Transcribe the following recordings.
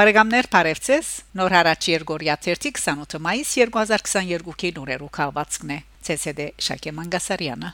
Բարեկամներ Փարեվցես Նոր հարաճ Երգորիա 28 մայիս 2022-ի նուրերու քաղվածքն է ՑՍԴ Շակե Մանգասարյանը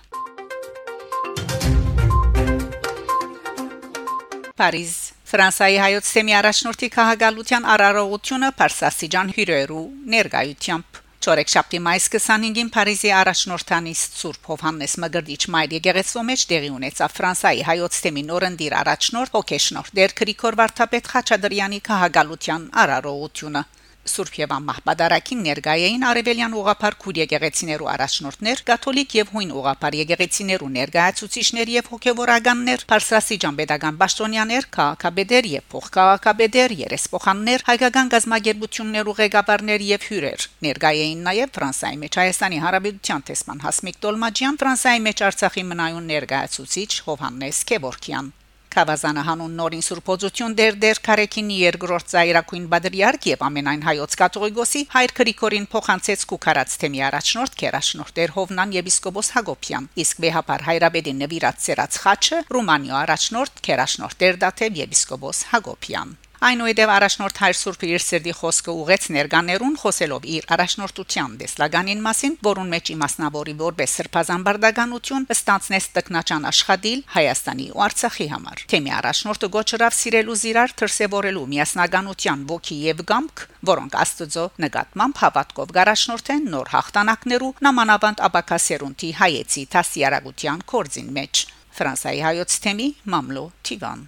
Փարիզ. Ֆրանսիայի հայոց թեմի առաջնորդի քաղաքալության արարողությունը Փարսաստիջան հյուրերու ներկայությամբ Չորեքշաբթի մայիս 25-ին Փարիզի առաջնորդանից Սուրբ Հովհաննես Մգրդիչ Մայր եկեղեցու մեջ տեղի ունեցավ Ֆրանսիայի հայոց թեմի նորնդիր առաջնորդ Հոկեշնոր Դեր Գրիգոր Վարդապետ Խաչատրյանի քաղաքալության արարողությունը Սուրբ եւ Ամահբադարակին ներգայային արևելյան ուղափար քուր եկեղեցիներու առաջնորդներ, կաթոլիկ եւ հույն ուղափար եկեղեցիներու ներգայացուցիչներ եւ հոգեվորականներ, Փարսասիջան pedagogan Բաշտոնյաներ, քաղաքաբեդեր եւ փոխքաղաքաբեդեր, երեսփոխաններ, հայկական գազագերբություններու ղեկավարներ եւ հյուրեր։ Ներգայային նաեւ Ֆրանսիայի մեջ Հայաստանի Հանրապետության տեսման Հասմիկ Տոլմաջյան, Ֆրանսիայի մեջ Արցախի մնայուն ներգայացուցիչ Հովհաննես Քևորքյան Խավազանը հանուն նորին սուրբոզություն դեր դեր Կարեկինի երկրորդ ծայրակույն բադրիարք եւ ամենայն հայոց կաթողիկոսի հայր Գրիգորին փոխանցեց Կուկարաց թեմի առաջնորդ Կերաշնորհ Տեր Հովնան եպիսկոպոս Հակոբյան իսկ վեհապար հայրաբեդին նվիրած ծերած խաչը Ռումանիա առաջնորդ Կերաշնորհ Տեր Դաթև եպիսկոպոս Հակոբյան Այնուհետև առաջնորդ Հայր Սուրբը իր սրդի խոսքը ուղեց ներկաներուն խոսելով իր առաջնորդության դեսլագանին մասին, որուն մեջ իմաստնավորի որպես սրբազան բարդականություն ստանցնես տկնաճան աշխատիլ Հայաստանի ու Արցախի համար։ Թեմի առաջնորդը գոչրավ սիրելու զիրար թրսեվորելու միասնականության ոգի եւ գամք, որոնք Աստծո նկատմամբ հավատքով գարաշնորթեն նոր հաղթանակներու նամանավանդ աբակասերունտի հայեցի տասիարագության կորձին մեջ։ Ֆրանսիայի հայոց թեմի Մամլո Տիվան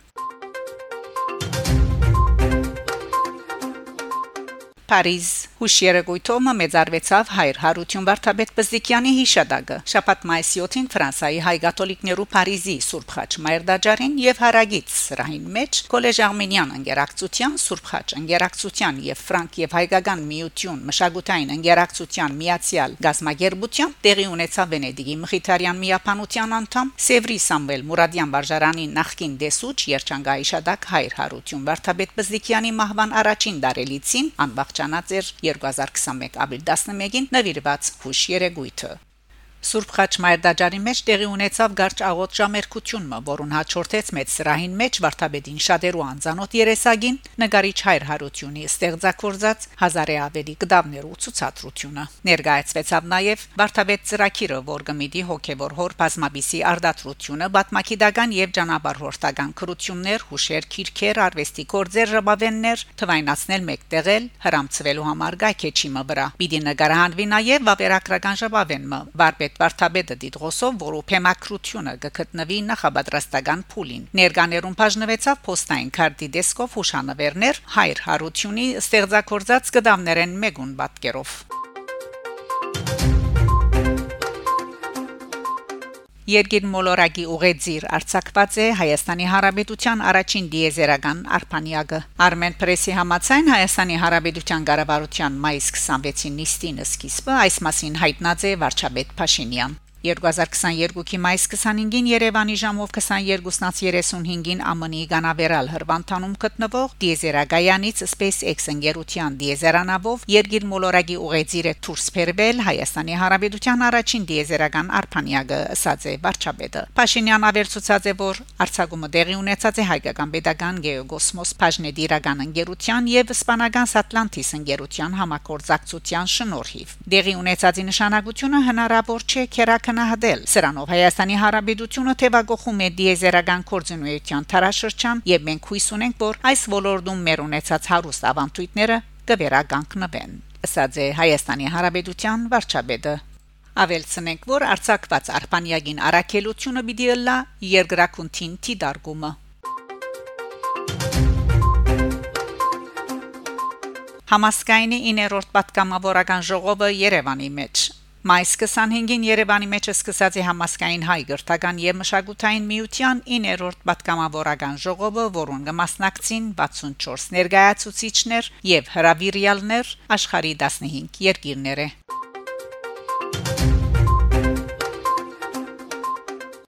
Փարիզ Հուշիերեգույթոմը մեծարվեցավ հայր Հարություն Վարդապետ Բզդիկյանի հիշադակը շաբաթ մայիսի 7-ին Ֆրանսիայի հայ կաթոլիկներու Փարիզի Սուրբ Խաչ Մայրդաջարին եւ Հարագից սրահին մեջ Կոլեժ Արմենիան ընկերակցության Սուրբ Խաչ ընկերակցության եւ Ֆրանկ եւ հայկական միություն մշակութային ընկերակցության միացյալ գազմագերբության տեղի ունեցավ Վենեդիգի Մխիթարյան միապանության անդամ Սևրի Սամվել Մուրադյան վարժարանի նախկին դեսուչ Երջանկայի շադակ հայր Հարություն Վարդապետ Բզդիկյանի մահվան առաջին դարելիցին անբախ Չանածեր 2021 ապրիլ 11-ին նվիրված հուշ երեգույթը Սուրբ Խաչմայր դաջարի մեջ տեղի ունեցավ Գարչ աղոտ ժամերկությունը, որուն հաջորդեց մեծ սրահին մեջ Վարդապետին շատերու անծանոթ երեսագին նգարիչ Հայր Հարությունի ստեղծագործած հազարե ավելի գդավներու ցուցադրությունը։ Ներկայացվեցավ նաև Վարդապետ ծրակիրը, որ գմիդի հոգևոր հոր բազմաբիսի արդատրությունը, բատմակիդական եւ ճանապարհորդական քրություններ, հուշեր, քիրքեր, արվեստի գործեր, ժապավեններ թվայնացնել մեկտեղել հрамցվելու համար գայքեչիմը վրա։ Պիտի նկարահանվի նաև վավերագրական ժապավենը, վարպետ Պետ Վարդապետը դիտրոսով, որը փեմակրությունը կգտնվի նախաբադրաստական փուլին։ Ներկաներուն բաժնվեցավ փոստային քարտի դեսկով հուշանվերներ հայր հարությունի ստեղծագործած գդամներեն մեգուն բատկերով։ Երգին Մոլորագի ուղեծիր արցակված է Հայաստանի Հանրապետության առաջին դիեզերական արփանյակը Armen Press-ի համաձայն Հայաստանի Հանրապետության ղարավարության մայիս 26-ին նիստին սկիզբը այս մասին հայտնած է վարչապետ Փաշինյան 2022-ի մայիս 25-ին Երևանի ժամով 22:35-ին ԱՄՆ-ի Գանավերալ հրվանտանում գտնվող Դիեզերագայանից SpaceX ընկերության դիեզերանավով Երգիր Մոլորագի ուղեծիրը դուրս բերվել Հայաստանի Հանրապետության առաջին դիեզերական արփանյակը ըսած է վարչապետը Փաշինյան ավերծուցած է որ արցակումը դեղի ունեցած է հայկական pedagogan Geogosmos Pajnediragan ընկերության եւ իսպանական Satlantis ընկերության համակորձակցության շնորհիվ դեղի ունեցածի նշանակությունը հնարավոր չէ քերակ քնահատել։ Սրանով Հայաստանի Հանրապետությունը թևագողում է դիեզերական կորձունեության տարաշրջան եւ մենք հույս ունենք, որ այս ոլորտում մեր ունեցած հարուստ ավանդույթները կվերականգնվեն։ Ասած է Հայաստանի Հանրապետության վարչապետը Ավելցնենք, որ արցակված արբանյագին արակելությունը պիտի լա երկրակունտին տիդարգումը Համասկայնի 9-րդ պատգամավորական ժողովը Երևանի մեջ Մայիս 25-ին Երևանի մեջ սկսած է համասկային հայ գրթական եւ մշակութային միության 9-րդ պատգամավորական ժողովը, որոնց կմասնակցին 64 ներկայացուցիչներ եւ հրավիրյալներ աշխարհի 15 երկիրները։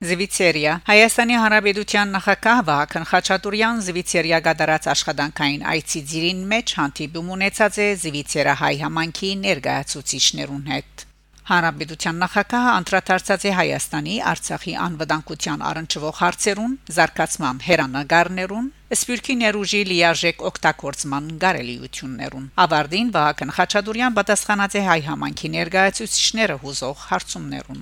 Զվիցերիա. Հայաստանի Հանրապետության նախագահ Վահագն Խաչատուրյան Զվիցերիա գդարած աշխատանքային այցի ծիրին մեջ հանդիպում ունեցած է Զվիցերա հայ համանքի ներկայացուցիչներուն հետ Հանրապետության նախագահը անդրադարձած է Հայաստանի Արցախի անվտանգության առնչվող հարցերուն, զարգացման հերանագարներուն, Սպյուրքի ներուժի լիարժեք օգտագործման գարելիություններուն։ Ավարդին Վահագն Խաչատուրյան պատասխանած է հայ համանքի ներկայացուցիչները հուզող հարցումներուն։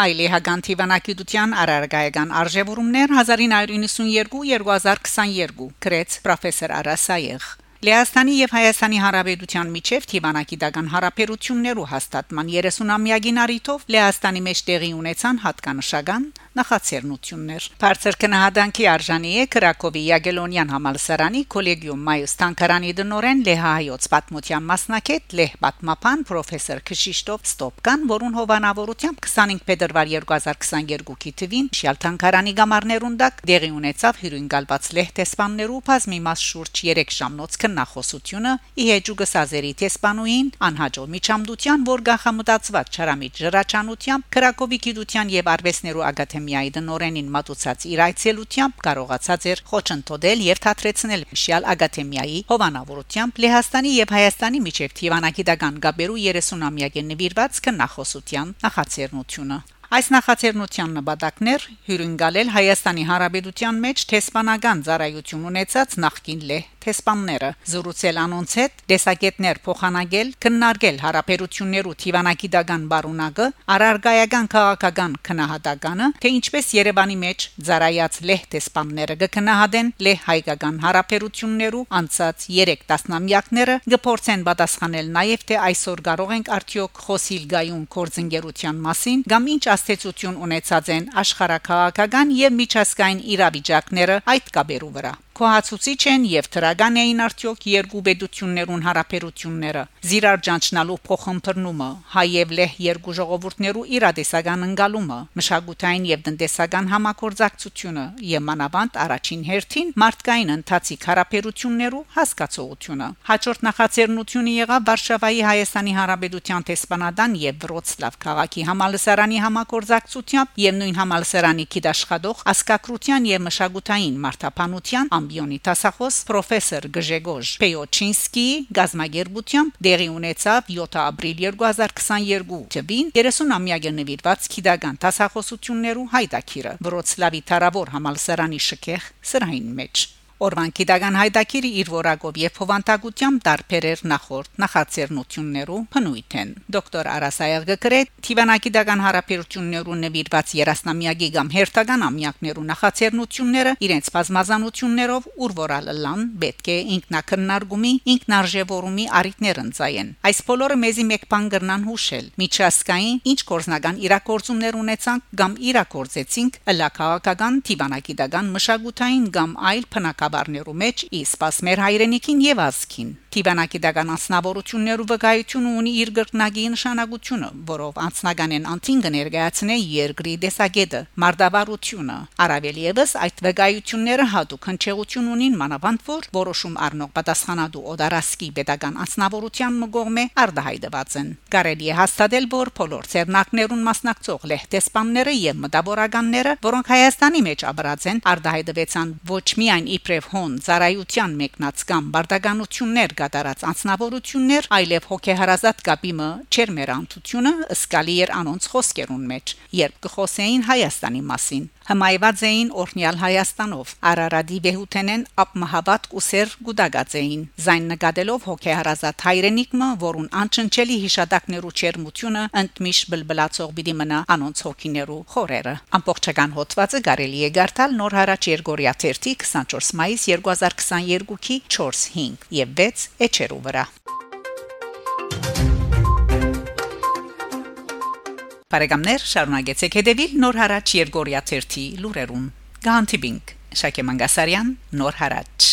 Հայլի Հագանթի վանակիդության արարգայական արժևորումներ 1992-2022 գրեց պրոֆեսոր Արասայեղ Լեհաստանի եւ Հայաստանի Հանրապետության միջև թիվանակիտական հարաբերություններու հաստատման 30-ամյակին առիթով Լեհաստանի մեջ տեղի ունեցան հատկանշական նախաձեռնություններ։ Բարձր քնահանդանքի արժանի է Կրակովի Յագելոնյան համալսարանի կոլեգիում մայոս տանկարանի դնորեն Լեհայոց պատմության մասնակետ Լեհ պատմապան պրոֆեսոր Քշիշտոֆ Ստոպկան, որուն հովանավորությամբ 25 փետրվար 2022-ի թվին Շիալ տանկարանի գամարներուն դակ դեղի ունեցավ հյուրընկալված Լեհ տեսփաններու բազմի մաս շուրջ 3 ժամնոց քննախոսությունը իհեջուգս ազերի տեսփանուին անհաջող միջամդության, որ գախամտածված չարամիտ ժրաչանությամբ Կրակովի գիտության եւ արվեստներու ակադեմիա ակադեմիայի դնորենին մատուցած իր այցելությամբ կարողացած էր խոչընդոտել եւ թատրեցնել Միշյալ ակադեմիայի հովանավորությամբ Լեհաստանի եւ Հայաստանի միջև թիվանակիտական գաբերու 30-ամյակի նվիրված քննախոսության նախաձեռնությունը Այս նախաձեռնության նպատակներ հյուրընկալել Հայաստանի Հանրապետության մեջ տեսփանական ծառայություն ունեցած նախկին լեհ տեսփանները զրուցել անոնց հետ դեսակետներ փոխանագել քննարկել հարաբերություններու թիվանակիդական բարունակը արարգայական քաղաքական քնահատականը թե ինչպես Երևանի մեջ ծառայած լեհ տեսփանները կքնահատեն լեհ հայկական հարաբերություններու անցած 3 տասնամյակները կփորձեն պատասխանել նաև թե այսօր կարող ենք արդյոք խոսիլ գայուն կորձընկերության մասին կամ ինչ հաստեցություն ունեցած են աշխարհակաղակական եւ միջազգային իրավիճակները այդ կաբերու վրա կոհացուցիչ են եւ թրագան էին արդյոք երկու բեդություններուն հարաբերությունները. Զիրար ճանչնալու փոխհմբռնումը հայ եւ լեհ երկու ժողովուրդներու իրադեսական ընկալումը մշակութային եւ տնտեսական համագործակցությունը եւ մանավանդ առաջին հերթին մարդկային ընթացիկ հարաբերություններու հասկացողությունը հաջորդ նախաձեռնությունը եղավ Վարշավայի Հայաստանի Հանրապետության տեսփանադան եւ Վրոցլավ քաղաքի համալսարանի համագործակցությամբ եւ նույն համալսարանի գիտաշխատող ասկակրության եւ մշակութային մարդապանության ամբիոնի տասախոս պրոֆեսոր Գժեգոժ Պեյոչինսկի գազագերբությամբ դեղի ունեցավ 7 ապրիլ 2022 թվին 30-ամյակը նվիրված քիդական տասախոսություններու հայտակիրը Վրոցլավի Թարավոր համալսարանի շքեղ սրահին մեջ Օրվան գիտական հայտակիրը իր որակով եւ փոխանցագությամբ դարբերեր նախորդ նախաձեռնություններու փնույթ են։ Դոկտոր Արասայագը գրե Տիվանագիտական հարաբերություններու նվիրված երասնամյակի կամ հերթական ամյակներու նախաձեռնությունները իրենց բազմազանություններով ուրվորալ լան պետք է ինքնակննարկումի ինքնարժևորումի առիթներ ընծայեն։ Այս բոլորը մեզի մեկ բան գրնան հուշել։ Միջազգային ինչ կորզնական իրակորձումներ ունեցանք կամ իրակորձեցինք լակաղական տիվանագիտական մշակութային կամ այլ փնակա խաբարներու մեջ իսպաս մեր հայրենիքին եւ ազգին Տիվանակիդական անձնավորություններու վկայությունը ունի իր գրկնագի նշանակությունը, որով անձնական անտին կներկայացնե երկրի դեսագետը, մարդավարությունը։ Արավել եւս այդ վկայությունները հատուկ հնչեղություն ունին մանավանդ որ որոշում առնող պատասխանատու օդարասկի pedagogan անձնավորության մգողմե արդահայտված են։ Կարելի է հաստատել, որ բոլոր ցերնակներուն մասնակցող լեհտեսպանները եւ մտավորականները, որոնք Հայաստանի մեջ ապրած են, արդահայտվեցան ոչ միայն իբրև հոն ծառայության մեկնած կամ բարդականություններ կատարած անձնավորություններ, այլև հոգեհարազատ կապիմը չեր մեր անտությունը սկալի էր անոնց խոսքերուն մեջ, երբ կխոսեին Հայաստանի մասին։ Հմայված էին օրնյալ Հայաստանով։ Արարադի բեհութենեն ապմահավատ ուսեր գուդագած էին։ Զայն նկատելով հոգեհարազատ հայրենիքը, որուն անչնչելի հիշադակներու չերմությունը ընդմիշտ բլբլացող պիտի մնա անոնց հոգիներու խորերը։ Ամբողջական հոդվածը կարելի է գարտալ նոր հարաճ Երգորիա 24 մայիս 2022-ի 4-5 եւ 6 էջերու վրա։ Բարեկամներ, շարունակեցեք հետևել Նոր հարաճ Երգորիա 1-ի լուրերուն։ Գանտիբինգ Շակե Մանգասարյան, Նոր հարաճ